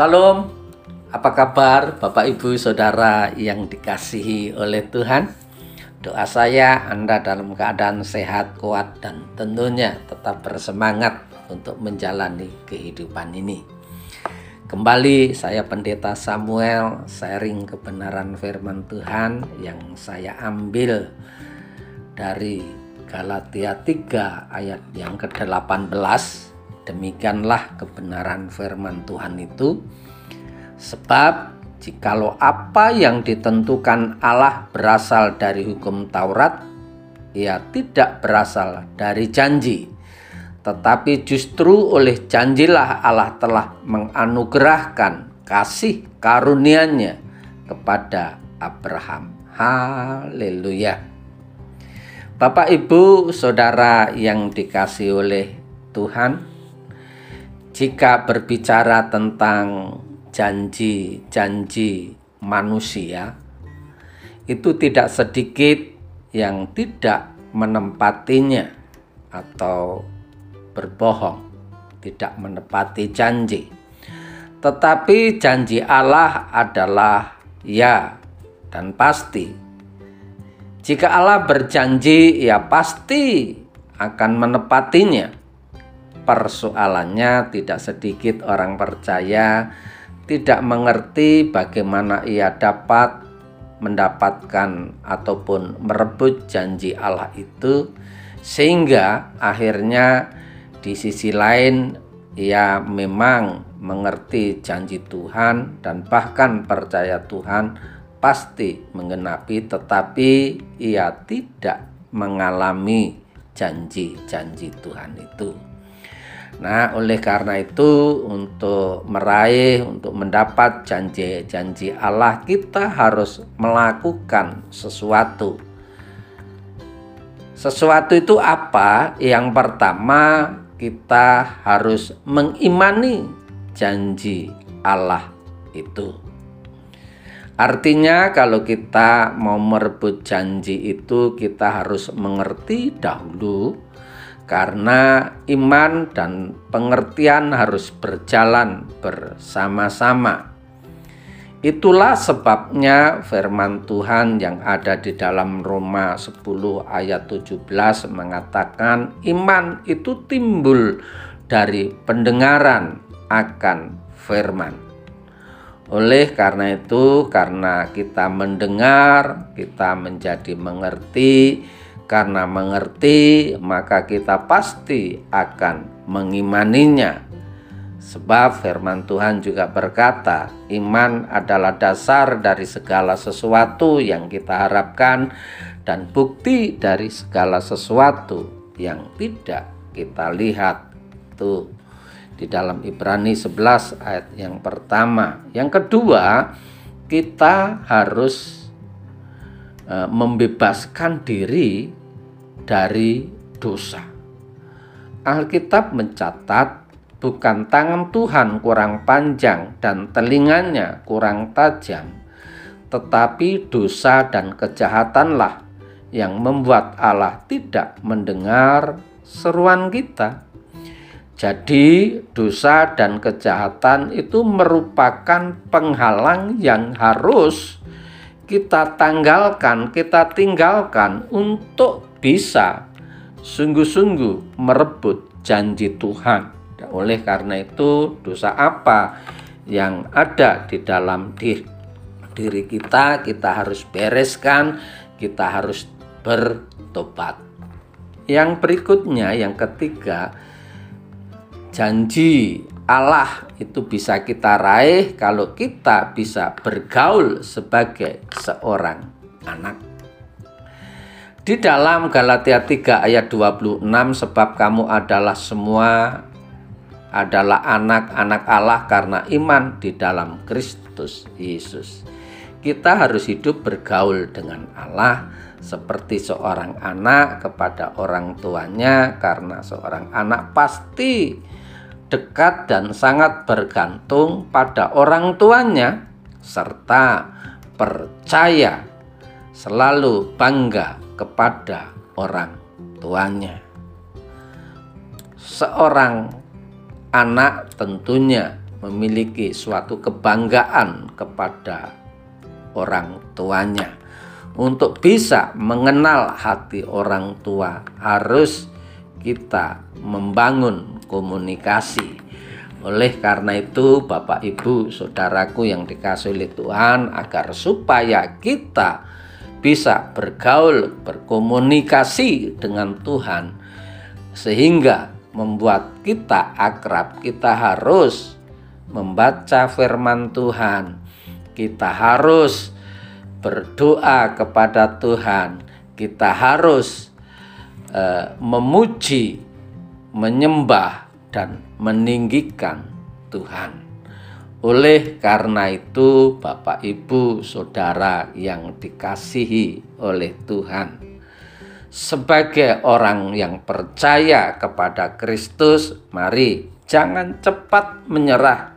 Salam, apa kabar Bapak Ibu Saudara yang dikasihi oleh Tuhan? Doa saya Anda dalam keadaan sehat, kuat, dan tentunya tetap bersemangat untuk menjalani kehidupan ini. Kembali saya Pendeta Samuel sharing kebenaran firman Tuhan yang saya ambil dari Galatia 3 ayat yang ke-18 Demikianlah kebenaran firman Tuhan itu. Sebab jikalau apa yang ditentukan Allah berasal dari hukum Taurat, ia tidak berasal dari janji. Tetapi justru oleh janjilah Allah telah menganugerahkan kasih karunia-Nya kepada Abraham. Haleluya. Bapak, Ibu, Saudara yang dikasih oleh Tuhan, jika berbicara tentang janji-janji manusia, itu tidak sedikit yang tidak menempatinya atau berbohong, tidak menepati janji. Tetapi janji Allah adalah ya dan pasti. Jika Allah berjanji, ya pasti akan menepatinya persoalannya tidak sedikit orang percaya tidak mengerti bagaimana ia dapat mendapatkan ataupun merebut janji Allah itu sehingga akhirnya di sisi lain ia memang mengerti janji Tuhan dan bahkan percaya Tuhan pasti menggenapi tetapi ia tidak mengalami janji-janji Tuhan itu. Nah, oleh karena itu, untuk meraih, untuk mendapat janji-janji Allah, kita harus melakukan sesuatu. Sesuatu itu apa? Yang pertama, kita harus mengimani janji Allah itu. Artinya, kalau kita mau merebut janji itu, kita harus mengerti dahulu karena iman dan pengertian harus berjalan bersama-sama. Itulah sebabnya firman Tuhan yang ada di dalam Roma 10 ayat 17 mengatakan iman itu timbul dari pendengaran akan firman. Oleh karena itu, karena kita mendengar, kita menjadi mengerti, karena mengerti, maka kita pasti akan mengimaninya. Sebab firman Tuhan juga berkata, iman adalah dasar dari segala sesuatu yang kita harapkan dan bukti dari segala sesuatu yang tidak kita lihat. Tuh di dalam Ibrani 11 ayat yang pertama. Yang kedua, kita harus eh, membebaskan diri dari dosa. Alkitab mencatat bukan tangan Tuhan kurang panjang dan telinganya kurang tajam, tetapi dosa dan kejahatanlah yang membuat Allah tidak mendengar seruan kita. Jadi, dosa dan kejahatan itu merupakan penghalang yang harus kita tanggalkan, kita tinggalkan untuk bisa sungguh-sungguh merebut janji Tuhan. Oleh karena itu, dosa apa yang ada di dalam diri, diri kita, kita harus bereskan, kita harus bertobat. Yang berikutnya, yang ketiga, janji Allah itu bisa kita raih kalau kita bisa bergaul sebagai seorang anak di dalam Galatia 3 ayat 26 sebab kamu adalah semua adalah anak-anak Allah karena iman di dalam Kristus Yesus. Kita harus hidup bergaul dengan Allah seperti seorang anak kepada orang tuanya karena seorang anak pasti dekat dan sangat bergantung pada orang tuanya serta percaya selalu bangga kepada orang tuanya. Seorang anak tentunya memiliki suatu kebanggaan kepada orang tuanya. Untuk bisa mengenal hati orang tua, harus kita membangun komunikasi. Oleh karena itu, Bapak, Ibu, saudaraku yang dikasih oleh Tuhan, agar supaya kita bisa bergaul, berkomunikasi dengan Tuhan, sehingga membuat kita akrab, kita harus membaca firman Tuhan, kita harus berdoa kepada Tuhan, kita harus uh, memuji, menyembah, dan meninggikan Tuhan. Oleh karena itu, Bapak, Ibu, saudara yang dikasihi oleh Tuhan, sebagai orang yang percaya kepada Kristus, mari jangan cepat menyerah,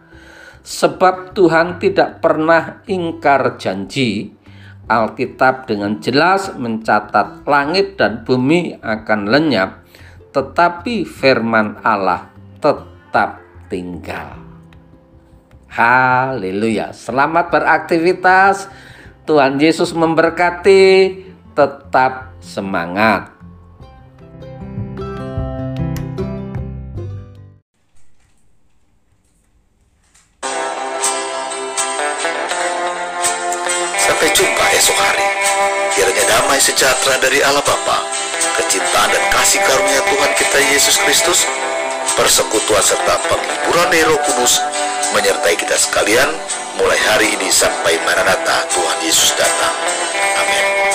sebab Tuhan tidak pernah ingkar janji. Alkitab dengan jelas mencatat langit dan bumi akan lenyap, tetapi firman Allah tetap tinggal. Haleluya! Selamat beraktivitas. Tuhan Yesus memberkati. Tetap semangat. Sampai jumpa esok hari. Kiranya damai sejahtera dari Allah Bapa, kecintaan dan kasih karunia Tuhan kita Yesus Kristus, persekutuan serta penghiburan Roh Kudus menyertai kita sekalian mulai hari ini sampai Maranatha Tuhan Yesus datang. Amin.